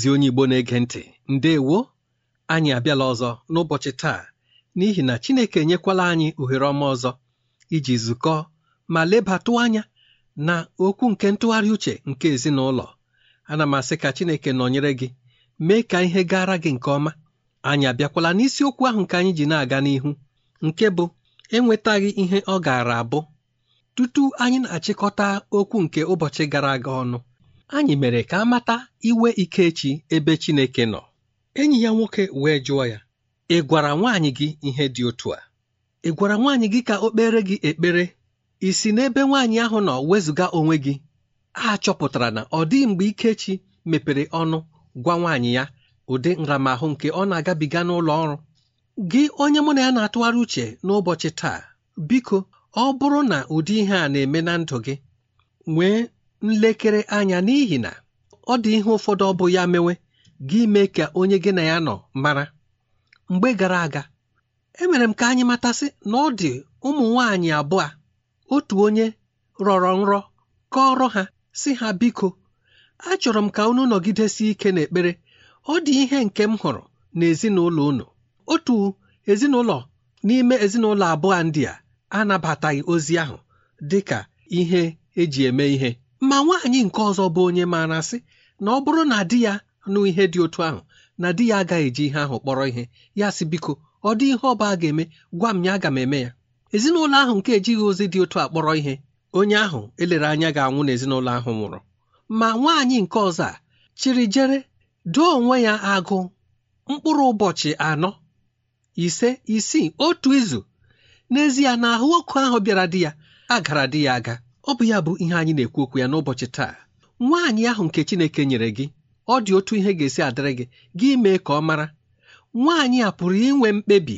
Ezi onye Igbo na-ege ntị. Ndewo anyị abịala ọzọ n'ụbọchị taa n'ihi na Chineke enyekwala anyị ohere ọma ọzọ iji zukọ ma lebatụ anya na okwu nke ntụgharị uche nke ezinụlọ. Ana m asị ka Chineke nọnyere gị mee ka ihe gara gị nke ọma. Anyị abịakwala n'isiokwu ahụ nke anyị ji na-aga n'ihu nke bụ enwetaghị ihe ọ gaara abụ. Tutu anyị na-achịkọta okwu nke ụbọchị gara aga ọnụ anyị mere ka a mata iwe Ikechi ebe Chineke nọ. Enyi ya nwoke wee jụọ ya ị gwara nwaanyị gị ihe dị otu a? Ị gwara nwaanyị gị ka o kpere gị ekpere? Isi n'ebe nwaanyị ahụ nọ wezụga onwe gị? A chọpụtara na ọ dịghị mgbe Ikechi mepere ọnụ gwa nwaanyị ya ụdị nramahụ nke ọ na-agabiga n'ụlọ ọrụ. Gị onye mụ na ya na-atụgharị uche n'ụbọchị taa biko ọ bụrụ na ụdị ihe a na-eme na ndụ gị nwee nlekere anya n'ihi na ọ dị ihe ụfọdụ ọ bụ ya mewe gị mee ka onye gị na ya nọ mara. Mgbe gara aga emere m ka anyị matasị na ọ dị ụmụ nwaanyị abụọ otu onye rọrọ nrọ kọrọ ha si ha biko achọrọ m ka unu nọgidesi ike n'ekpere. Ọ dị ihe nke m hụrụ n'ezinụlọ unu. Otu ezinụlọ n'ime ezinụlọ abụọ ndị a anabataghị ozi ahụ dị ka ihe eji eme ihe. Ma nwaanyị nke ọzọ bụ onye maara sị na ọ bụrụ na di ya nụ ihe dị otu ahụ na di ya agaghị eji ihe ahụ kpọrọ ihe. Ya sị biko ọ dị ihe ọba ga-eme gwa m ya aga m eme ya. Ezinụlọ ahụ nke ejighị ozi dị otu a kpọrọ ihe onye ahụ elere anya ga-anwụ n'ezinụlọ ahụ nwụrụ. Ma nwaanyị nke ọzọ a chịrị jere doo onwe ya agụ mkpụrụ ụbọchị anọ ise isii otu izu. N'ezie na ahụ ọkụ ahụ bịara di ya agara di ya aga. Ọ bụ ya bụ ihe anyị na-ekwu okwu ya n'ụbọchị taa. Nwaanyị ahụ nke Chineke nyere gị ọ dị otu ihe ga-esi adịrị gị gị mee ka ọ mara. Nwaanyị a pụrụ inwe mkpebi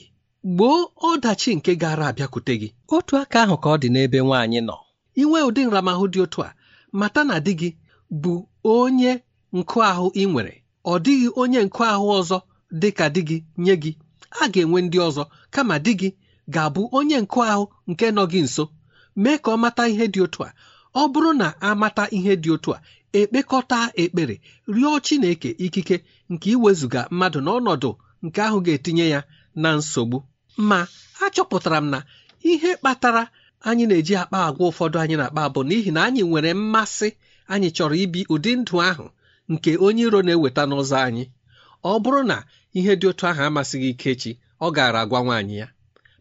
gboo ọdachi nke gara abịakwute gị. Otu aka ahụ ka ọ dị n'ebe nwaanyị nọ. Inwe ụdị nramahụ dị otu a mata na di gị bụ onye nkụ ahụ ị nwere. Ọ dịghị onye nkụ ahụ ọzọ dị ka di gị nye gị. A ga-enwe ndị ọzọ kama di gị ga-abụ onye nkụ ahụ nke nọ gị nso. Mee ka ọ mata ihe dị otu a. Ọ bụrụ na amata ihe dị otu a ekpekọta ekpere rịọ Chineke ikike nke iwezụga mmadụ n'ọnọdụ nke ahụ ga-etinye ya na nsogbu. Ma achọpụtara m na ihe kpatara anyị na-eji akpa agwa ụfọdụ anyị na-akpa bụ n'ihi na anyị nwere mmasị anyị chọrọ ibi ụdị ndụ ahụ nke onye iro na-eweta n'ụzọ anyị. Ọ bụrụ na ihe dị otu ahụ amasịghị Ikechi ọ gaara agwa nwaanyị ya.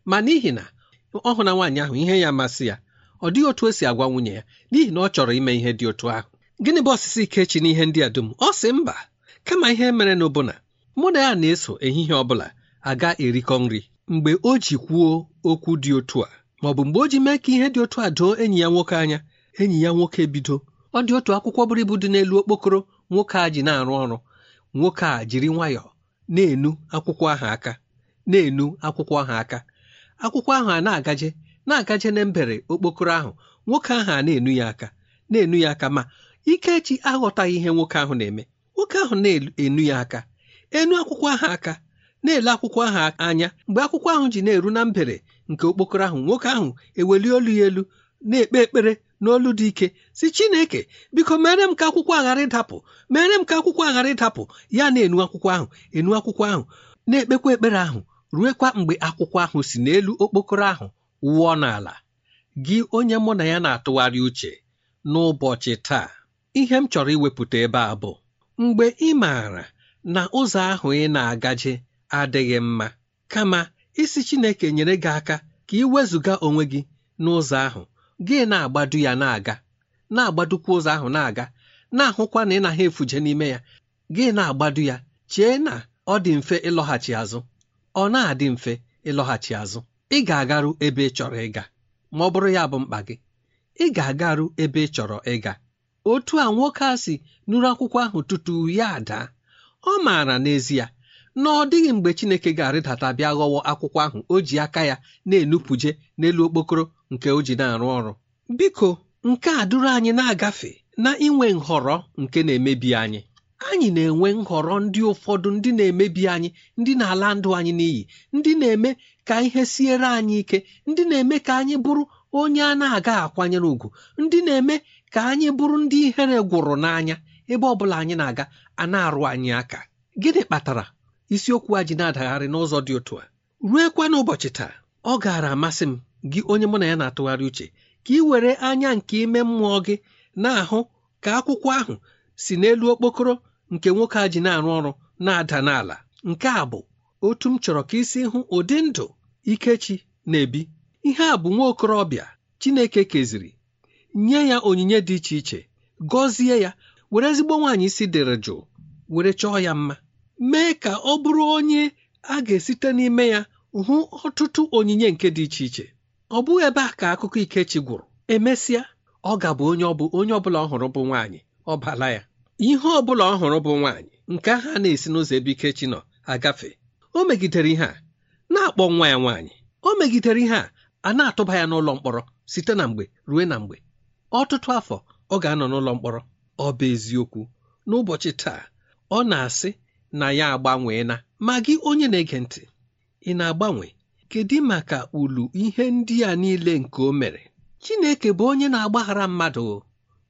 Ma n'ihi na ọ hụ na nwaanyị ahụ ihe ya amasị ya ọ dịghị otu o si agwa nwunye ya n'ihi na ọ chọrọ ime ihe dị otu ahụ. Gịnị bụ ọsịsị Ikechi n'ihe ndị a dum? Ọ sị mba kama ihe mere na ọbụna mụ na ya na-eso ehihie ọ bụla aga erikọ nri. Mgbe o ji kwuo okwu dị otu a ma ọ bụ mgbe o ji mee ka ihe dị otu a doo enyi ya nwoke anya enyi ya nwoke bido. Ọ dị otu akwụkwọ buru ibu dị n'elu okpokoro nwoke a ji na-arụ ọrụ. Nwoke a jiri nwayọọ na-enu akwụkwọ ahụ aka na-enu akwụkwọ ahụ aka. Akwụkwọ ahụ a na-agaje na-agaje na mbere okpokoro ahụ nwoke ahụ a na-enu ya aka na-enu ya aka ma Ikechi aghọtaghị ihe nwoke ahụ na-eme. Nwoke ahụ na-enu ya aka enu akwụkwọ ahụ aka na-ele akwụkwọ ahụ anya. Mgbe akwụkwọ ahụ ji na-eru na mbere nke okpokoro ahụ nwoke ahụ eweli olu ya elu na-ekpe ekpere n'olu dị ike si Chineke biko mere m ka akwụkwọ aghara ịdapụ mere m ka akwụkwọ aghara ịdapụ. Ya na-enu akwụkwọ ahụ enu akwụkwọ ahụ na-ekpekwa ekpere ahụ. Ruekwa mgbe akwụkwọ ahụ si n'elu okpokoro ahụ wụọ n'ala. Gị onye mụ na ya na-atụgharị uche n'ụbọchị taa ihe m chọrọ iwepụta ebe a bụ mgbe ị maara na ụzọ ahụ ị na-agaje adịghị mma kama isi Chineke nyere gị aka ka ị wezụga onwe gị n'ụzọ ahụ gị na-agbadu ya na-aga na-agbadukwa ụzọ ahụ na-aga na-ahụkwa na ị naghị efuje n'ime ya gị na-agbadu ya chee na ọ dị mfe ịlọghachi azụ. Ọ na-adị mfe ịlọghachi azụ. Ị ga-agaru ebe ị chọrọ ịga. Ma ọ bụrụ ya bụ mkpa gị ị ga-agaru ebe ị chọrọ ịga. Otu a nwoke a si nụrụ akwụkwọ ahụ tutu ya daa ọ maara n'ezie na ọ dịghị mgbe Chineke ga-arịdata bịa ghọwọ akwụkwọ ahụ o ji aka ya na-enupụje n'elu okpokoro nke o ji na-arụ ọrụ. Biko nke a duru anyị na-agafe na inwe nhọrọ nke na-emebi anyị. Anyị na-enwe nhọrọ ndị ụfọdụ ndị na-emebi anyị ndị na-ala ndụ anyị n'iyi ndị na-eme ka ihe siere anyị ike ndị na-eme ka anyị bụrụ onye a na-aga akwanyere ùgwù ndị na-eme ka anyị bụrụ ndị ihere gwụrụ n'anya ebe ọ bụla anyị na-aga a na-arụ anyị aka. Gịnị kpatara isiokwu a ji na-adagharị n'ụzọ dị otu a? Ruekwa n'ụbọchị taa ọ gaara amasị m gị onye mụ na ya na-atụgharị uche ka ị were anya nke ime mmụọ gị na-ahụ ka akwụkwọ ahụ si n'elu okpokoro nke nwoke a ji na-arụ ọrụ na-ada n'ala. Nke a bụ otu m chọrọ ka isi hụ ụdị ndụ ikechi na-ebi. Ihe a bụ nwa okorobịa Chineke keziri. Nye ya onyinye dị iche iche gọzie ya were ezigbo nwaanyị isi dịrị jụụ were chọọ ya mma. Mee ka ọ bụrụ onye a ga-esite n'ime ya hụ ọtụtụ onyinye nke dị iche iche. Ọ bụghị ebe a ka akụkọ Ikechi gwụrụ. Emesịa ọ ga-abụ onye ọ bụ onye ọbụla ọ hụrụ bụ nwaanyị. Ọ bala ya. Ihe ọ bụla ọ hụrụ bụ nwaanyị nke ha na-esi n'ụzọ ebe Ikechi nọ agafe o megidere ihe a na-akpọ nwa ya nwaanyị. O megidere ihe a a na-atụba ya n'ụlọ mkpọrọ site na mgbe ruo na mgbe. Ọtụtụ afọ ọ ga-anọ n'ụlọ mkpọrọ. Ọ bụ eziokwu. N'ụbọchị taa ọ na-asị na ya agbanweela ma gị onye na-ege ntị ị na-agbanwe? Kedu maka ulu ihe ndị a niile nke o mere? Chineke bụ onye na-agbaghara mmadụ.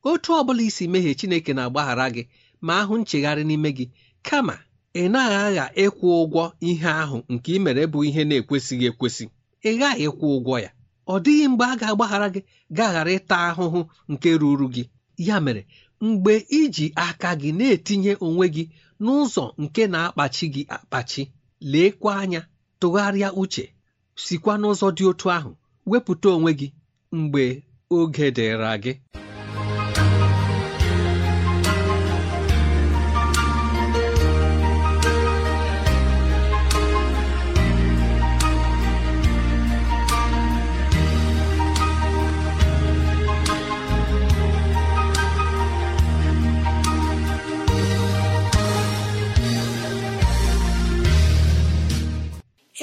Otu ọ bụla isi mehie Chineke na-agbaghara gị ma ahụ nchegharị n'ime gị. Kama ị naghị agha ịkwụ ụgwọ ihe ahụ nke ị mere bụ ihe na-ekwesịghị ekwesị. Ị ghaghị ịkwụ ụgwọ ya. Ọ dịghị mgbe a ga-agbaghara gị gaghara ịta ahụhụ nke ruru gị. Ya mere mgbe iji aka gị na-etinye onwe gị n'ụzọ nke na-akpachi gị akpachi leekwa anya tụgharịa uche sikwa n'ụzọ dị otu ahụ wepụta onwe gị mgbe oge dịra gị.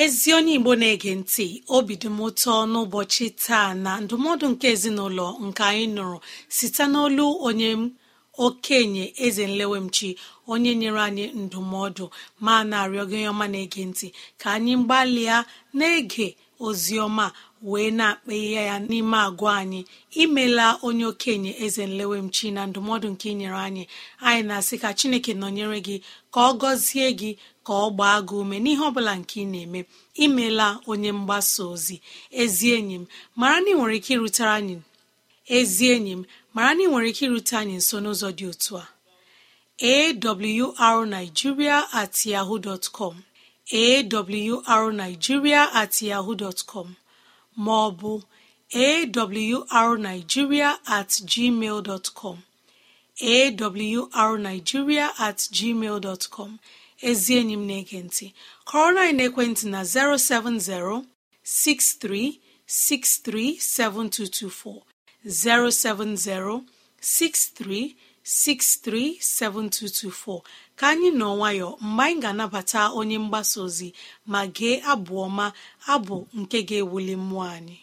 Ezi onye igbo na-ege ntị obi dị m ụtọ n'ụbọchị taa na ndụmọdụ nke ezinụlọ nke anyị nụrụ site n'olu onye okenye eze nlewemchi onye nyere anyị ndụmọdụ. Ma na-arịọ gị ọma na-ege ntị ka anyị gbalịa na-ege ozi ọma. Wee na-akpa ihe ya n'ime agwa anyị. Imela onye okenye eze nlewemchi na ndụmọdụ nke inyere anyị. Anyị na-asị ka chineke nọnyere gị ka ọ gọzie gị ka ọ gbaa gị ume n'ihe ọ bụla nke ị na-eme. Imela onye mgbasa ozi ezi enyi m mara na ị nwere ike irutere anyị ezi enyi m mara na ị nwere ike irute anyị nso n'ụzọ dị otu a. Awrnigeria at yahoo com. Awrnigeria at yahoo dot com. Ma ọ bụ awrnigeria at gmail com awrnigeria at gmail dot com. Ezi enyi m na-ege ntị kọrọ na ekwentị na 070 6363 7224 070 6363 7224 ka anyị nọ nwayọ mgbe anyị ga-anabata onye mgbasa ozi ma gee abụ ọma abụ nke ga-ewuli mmụọ anyị.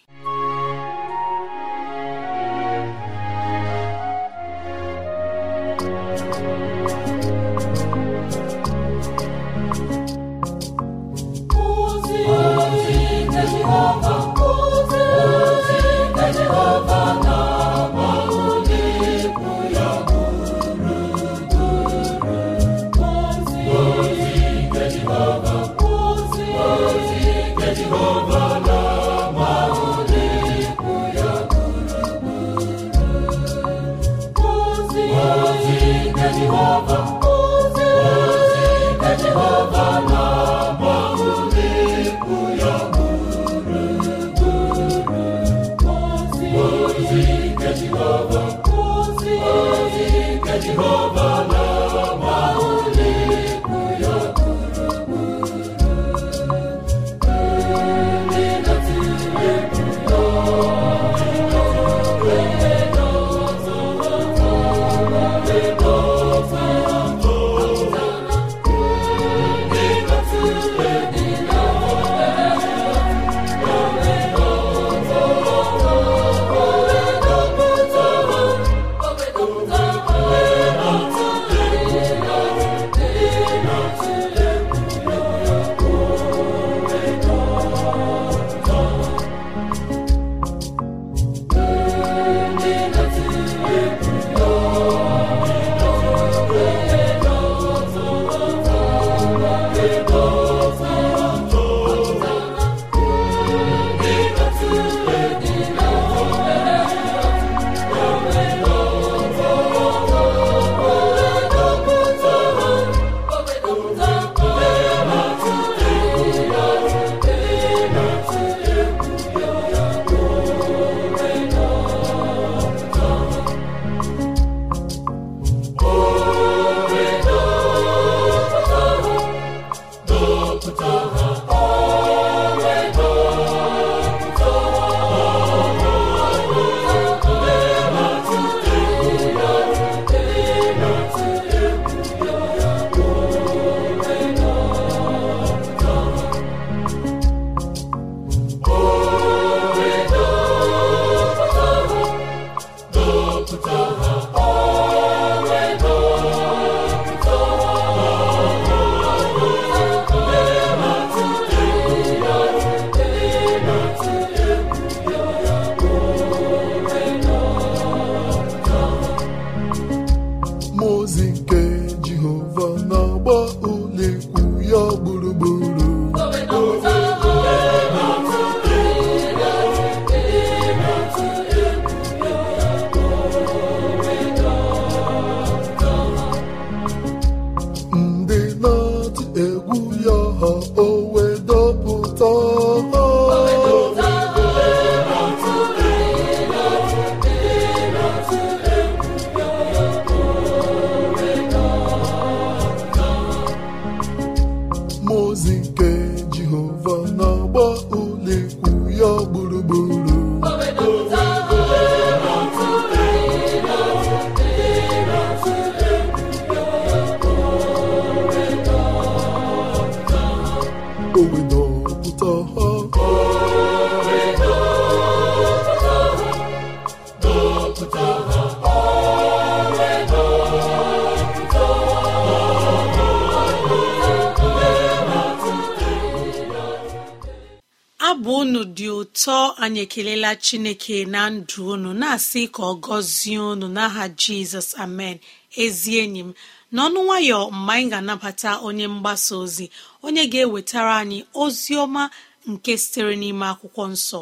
Unu dị ụtọ anyị ekelela chineke na ndụ unu na-asị ka ọ gọzie unu n'aha jizọs amen. Ezi enyi m n'ọnụ nwayọ mgbe anyị ga-anabata onye mgbasa ozi onye ga-ewetara anyị ozi ọma nke sitere n'ime akwụkwọ nsọ.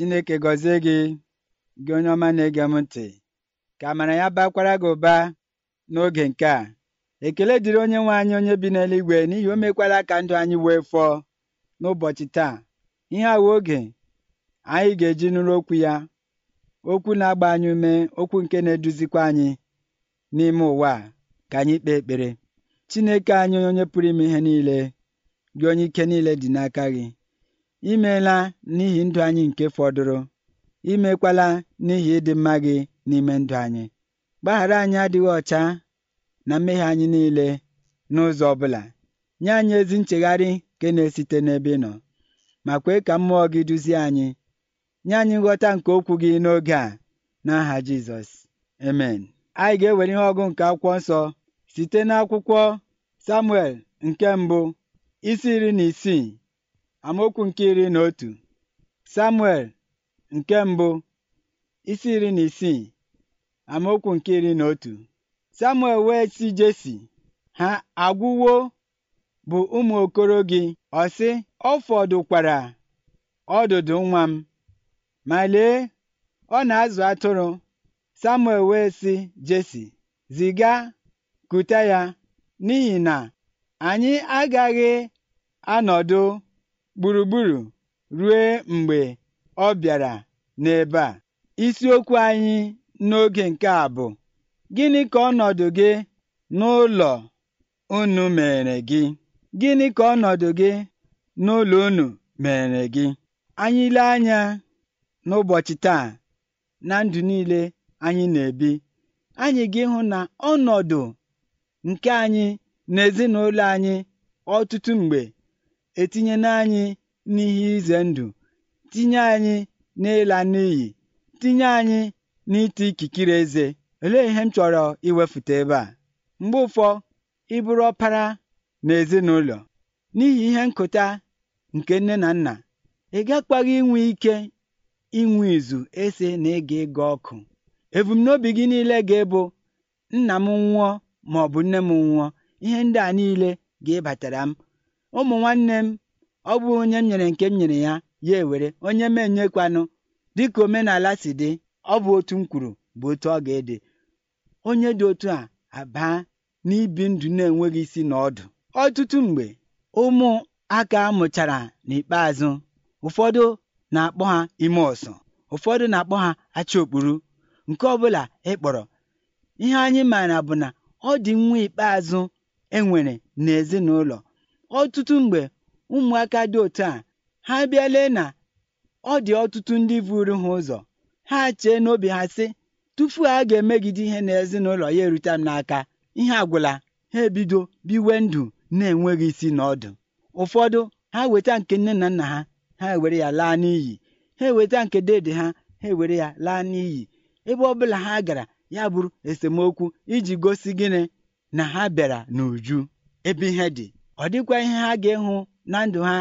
Chineke gọzie gị gị onye ọma na-ege m ntị. Ka amara ya bakwara gị ụba n'oge nke a. Ekele dịrị onye nwe anyị onye bi n'eluigwe n'ihi o mekwara ka ndụ anyị wee fọọ n'ụbọchị taa. Ihe awa oge anyị ga-eji nụrụ okwu ya okwu na-agba anyị ume okwu nke na-eduzikwa anyị n'ime ụwa ka anyị kpee ekpere. Chineke anyị onye pụrụ ime ihe niile gị onye ike niile dị n'aka gị. Imeela n'ihi ndụ anyị nke fọdụrụ imekwala n'ihi ịdị mma gị n'ime ndụ anyị. Gbaghara anyị adịghị ọcha na mmehie anyị niile n'ụzọ ọ bụla. Nye anyị ezi nchegharị nke na-esite n'ebe ị nọ ma kwee ka mmụọ gị duzie anyị. Nye anyị nghọta nke okwu gị n'oge a n'aha Jizọs. Amen. Anyị ga-ewere ihe ọgụ nke akwụkwọ nsọ site n'akwụkwọ Samuel nke mbụ isi iri na isii. Amaokwu nke iri na otu. Samuel nke mbụ isi iri na isii. Amaokwu nke iri na otu. Samuel wee si jesi ha agwụwo? Bụ ụmụ okoro gị ọ sị ọ fọdụkwara ọdụdụ nwa m. Ma lee ọ na-azụ atụrụ. Samuel wee sị jesi ziga kuta ya n'ihi na anyị agaghị anọdụ gburugburu ruo mgbe ọ bịara n'ebe a. Isiokwu anyị n'oge nke a bụ gịnị ka ọnọdụ gị n'ụlọ unu mere gị? Gịnị ka ọnọdụ gị n'ụlọ unu mere gị? Anyị ile anya n'ụbọchị taa na ndụ niile anyị na-ebi. Anyị ga ịhụ na ọnọdụ nke anyị na ezinụlọ anyị ọtụtụ mgbe etinyela anyị n'ihe ize ndụ tinye anyị n'ịla n'iyi tinye anyị n'ite ikikere eze. Olee ihe m chọrọ iwefute ebe a? Mgbe ụfọ ịbụrụ ọpara na ezinụlọ n'ihi ihe nkụta nke nne na nna ị gakwaghị inwe ike inwe izu ese na ịga ịga ọkụ. Ebumnobi gị niile ga-ebu nna m nwụọ ma ọ bụ nne m nwụọ. Ihe ndị a niile ga-ịbatara m ụmụ nwanne m ọ bụ onye m nyere nke m nyere ya ya ewere. Onye m enyekwanụ dịka omenala si dị ọ bụ otu m kwuru bụ otu ọ ga-ede. Onye dị otu a abaa n'ibi ndụ na-enweghị isi na ọdụ. Ọtụtụ mgbe ụmụ aka mụchara n'ikpeazụ. Ụfọdụ na-akpọ ha ime ọsọ ụfọdụ na-akpọ ha acha okpuru. Nke ọbụla ịkpọrọ ihe anyị maara bụ na ọ dị nwa ikpeazụ enwere n'ezinụlọ. Ọtụtụ mgbe ụmụaka dị otu a ha bịa na ọ dị ọtụtụ ndị vụrụ ha ụzọ. Ha chee n'obi ha sị tupu a ga-emegide ihe n'ezinụlọ ya erute m n'aka. Ihe agwụla ha ebido biwe ndụ na-enweghị isi na ọdụ ụfọdụ ha weta nke nne na nna ha ha ewere ya laa n'iyi. Ha eweta nke dede ha ha ewere ya laa n'iyi. Ebe ọ bụla ha gara ya bụrụ esemokwu iji gosi gịnị na ha bịara n'uju. Ebe ihe dị. Ọ dịkwa ihe ha ga-ịhụ na ndụ ha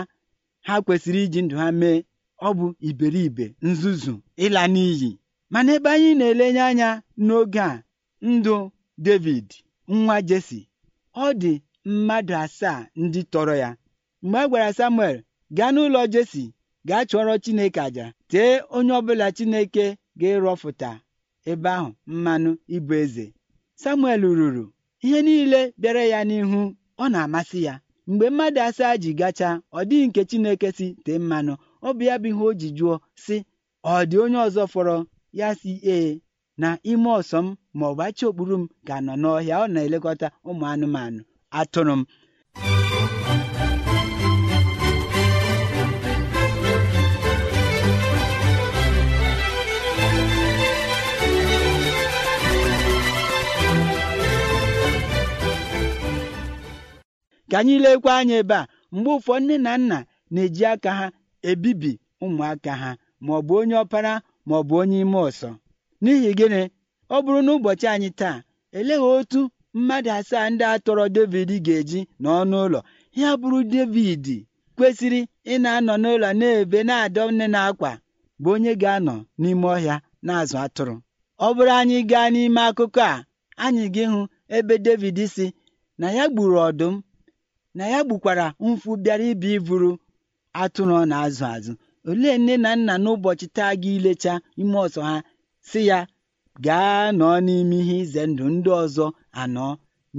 ha kwesịrị iji ndụ ha mee. Ọ bụ iberibe nzuzu ịla n'iyi. Mana ebe anyị na-elenye anya n'oge a ndụ David nwa Jesi ọ dị mmadụ asaa ndị tọrọ ya. Mgbe a gwara Samuel gaa n'ụlọ Jesi gaa chụọrọ Chineke àjà tee onye ọbụla Chineke ga-erọfụta ebe ahụ mmanụ ịbụ eze. Samuel ruru ihe niile bịara ya n'ihu ọ na-amasị ya. Mgbe mmadụ asaa ji gachaa ọ dịghị nke Chineke si tee mmanụ. Ọ bụ ya bụ ihe o ji jụọ sị ọ dị onye ọzọ fọrọ? Ya si ee na ime ọsọ m ma ọ bụ achị okpuru m ga-anọ n'ọhịa ọ na-elekọta ụmụ anụmanụ atụrụ m. ka anyị lekwa anya ebe a mgbe ụfọdụ nne na nna na-eji aka ha ebibi ụmụaka ha ma ọ bụ onye ọpara ma ọ bụ onye ime ọsọ. N'ihi gịnị? Ọ bụrụ na ụbọchị anyị taa eleghị otu mmadụ asaa ndị a tọrọ David ga-eji n'ọnụ ụlọ ya bụrụ David kwesịrị ị na-anọ n'ụlọ na-ebe na-adọ nne na akwa bụ onye ga-anọ n'ime ọhịa na-azụ atụrụ. Ọ bụrụ anyị gaa n'ime akụkọ a anyị gị hụ ebe David si na ya gburu ọdụm. Na ya gbukwara mfu bịara ibi iburu atụrụ na-azụ azụ. Olee nne na nna n'ụbọchị taa gị ilecha ime ọsọ ha si ya gaa nọọ n'ime ihe ize ndụ ndị ọzọ anọ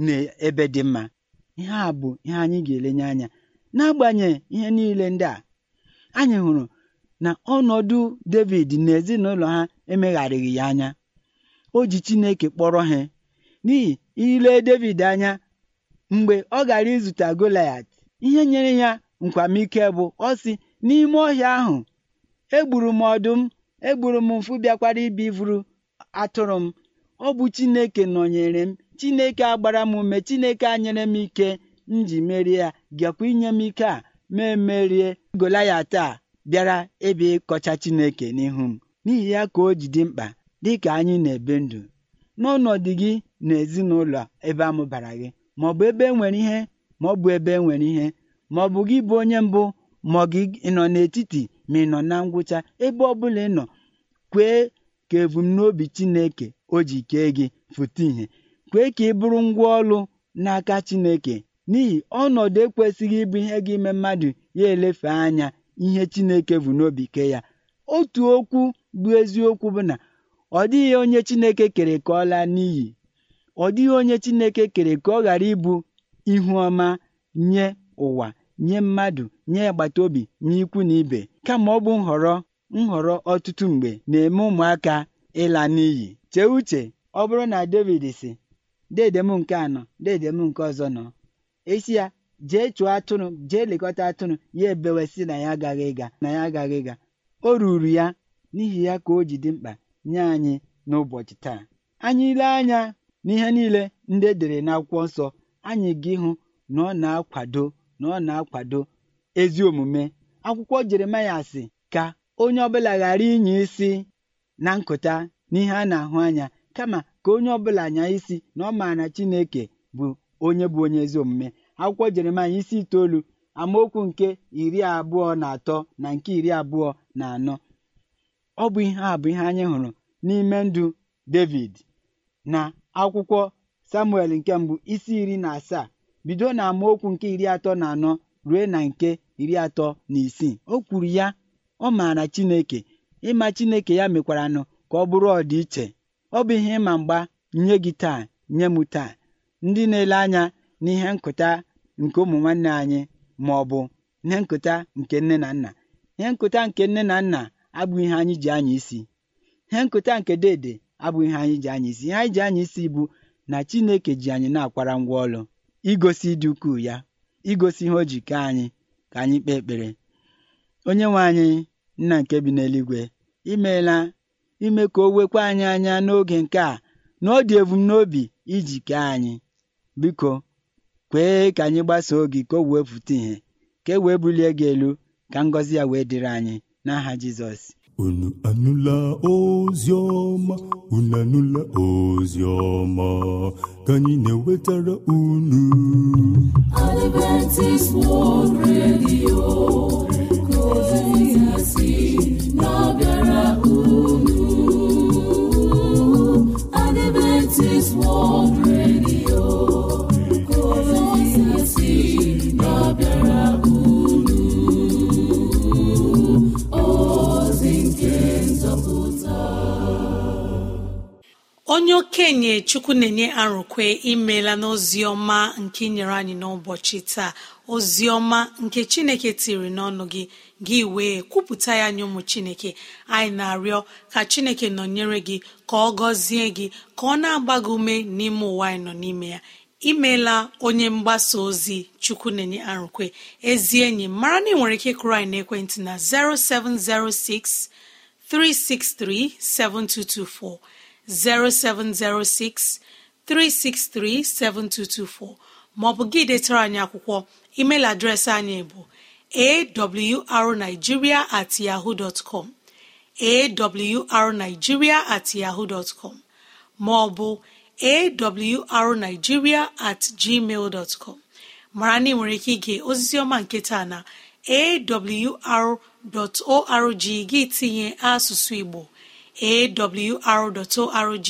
n'ebe dị mma. Ihe a bụ ihe anyị ga-elenye anya. N'agbanyeghị ihe niile ndị a anyị hụrụ na ọnọdụ David na ezinụlọ ha emegharịghị ya anya. O ji Chineke kpọrọ ha n'ihi ile David anya mgbe ọ gara izute Goliat ihe nyere ya nkwamike bụ ọ sị n'ime ọhịa ahụ egburu m ọdụm egburu m mfu bịakwara ibi vuru atụrụ m. Ọ bụ Chineke nọnyere m Chineke agbara m ume Chineke anyere m ike. M ji merie ya gakwa inye m ike a ma emerie Goliat a bịara ebe ịkọcha Chineke n'ihu m. N'ihi ya ka o ji dị mkpa dịka anyị na-ebe ndụ n'ọnọdụ gị na ezinụlọ ebe amụbara gị. Maọbụ ebe enwere ihe ma ọ bụ ebe enwere ihe maọbụ gị bụ onye mbụ ma gị nọ n'etiti ma ị nọ na ngwụcha ebe ọ bụla ị nọ kwee ka ebumnobi Chineke o ji kee gị fụta ìhè kwee ka ị bụrụ ngwa ọlụ n'aka Chineke n'ihi ọnọdụ ekwesịghị ịbụ ihe gị ime mmadụ ya elefe anya ihe Chineke bụ n'obi kee ya. Otu okwu bụ eziokwu bụ na ọ dịghị onye Chineke kere ka ọ n'iyi. Ọ dịghị onye Chineke kere ka ọ ghara ịbụ ihu ọma nye ụwa nye mmadụ nye agbata obi ikwu na ibe. Kama ọ bụ nhọrọ nhọrọ ọtụtụ mgbe na-eme ụmụaka ịla n'iyi. Chee uche ọ bụrụ na David si dede m nke anọ dede m nke ọzọ nọ. Esi ya jee chụọ atụrụ jee lekọta atụrụ ya ebewesị na ya agaghị ịga na ya agaghị ịga. O ruru ya n'ihi ya ka o ji dị mkpa nye anyị n'ụbọchị taa. Anyị ile anya n'ihe niile ndị edere n'akwụkwọ nsọ anyị gị hụ na ọ na-akwado na ọ na-akwado ezi omume. Akwụkwọ Jeremaya sị ka onye ọbụla ghara inye isi na nkụta n'ihe a na-ahụ anya kama ka onye ọbụla nya isi na ọ maara Chineke bụ onye bụ onye ezi omume. Akwụkwọ Jeremaya isi itoolu amaokwu nke iri abụọ na atọ na nke iri abụọ na anọ. Ọ bụ ihe a bụ ihe anyị hụrụ n'ime ndụ David na akwụkwọ Samuel nke mbụ isi iri na asaa. Bido na amaokwu nke iri atọ na anọ ruo na nke iri atọ na isii. O kwuru ya ọ maara Chineke. Ịma Chineke ya mekwaranụ ka ọ bụrụ ọdịiche. Ọ bụ ihe ịma mgba nye gị taa nye m taa. Ndị na-ele anya n'ihe nkụta nke ụmụ nwanne anyị ma ọ bụ ihe nkụta nke nne na nna. Ihe nkụta nke nne na nna abụghị ihe anyị ji anya isi. Ihe nkụta nke dede abụghị ihe anyị ji anya isi. Ihe anyị ji anya isi bụ na Chineke ji anyị na-akwara ngwa ọlụ igosi ịdị ukwuu ya igosi ihe o ji kee anyị ka anyị kpee ekpere. Onye nwe anyị nna nke bi n'eluigwe imeela ime ka o wekwa anyị anya n'oge nke a na ọ dị ebumnobi iji kee anyị. Biko kwee ka anyị gbasoo gị ka o wee pụta ìhè ka e wee bulie gị elu ka ngọzi ya wee dịrị anyị n'aha Jizọs. Unu anụla ozi ọma unu anụla ozi ọma ka anyị na-ewetara unu. Radio unu. Okenye chukwu na-enye arụkwe imela n'ozi ọma nke nyere anyị n'ụbọchị taa. Ozi ọma nke chineke tiri n'ọnụ gị gị wee kwupụta ya nye ụmụ chineke. Anyị na-arịọ ka chineke nọnyere gị ka ọ gọzie gị ka ọ na-agba gị ume n'ime ụwa anyị nọ n'ime ya. Imeela onye mgbasa ozi chukwu na-enye arụkwe. Ezi enyi mara na ị nwere ike kụrụ anyị n'ekwentị na 0706 363 7224 0706 363 7224 maọbụ gị detara anyị akwụkwọ email adreesị anyị bụ awrnigeria at yahoo dọtcọm awrnigeria at yahoo dọtcọm maọbụ awrnigeria at gmail dọtcọm mara na ị nwere ike ige oziziọma nke taa na awr.org gị tinye asụsụ igbo. awr.org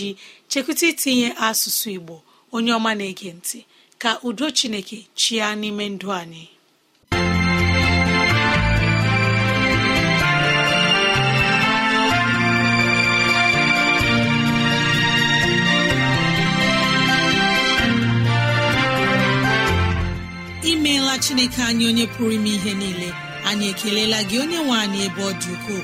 chekwụta itinye asụsụ igbo onye ọma na-ege ntị. Ka udo chineke chịa n'ime ndụ anyị. Imeela chineke anyị onye pụrụ ime ihe niile. Anyị ekelela gị onye nwe anyị ebe ọ dị ukwuu.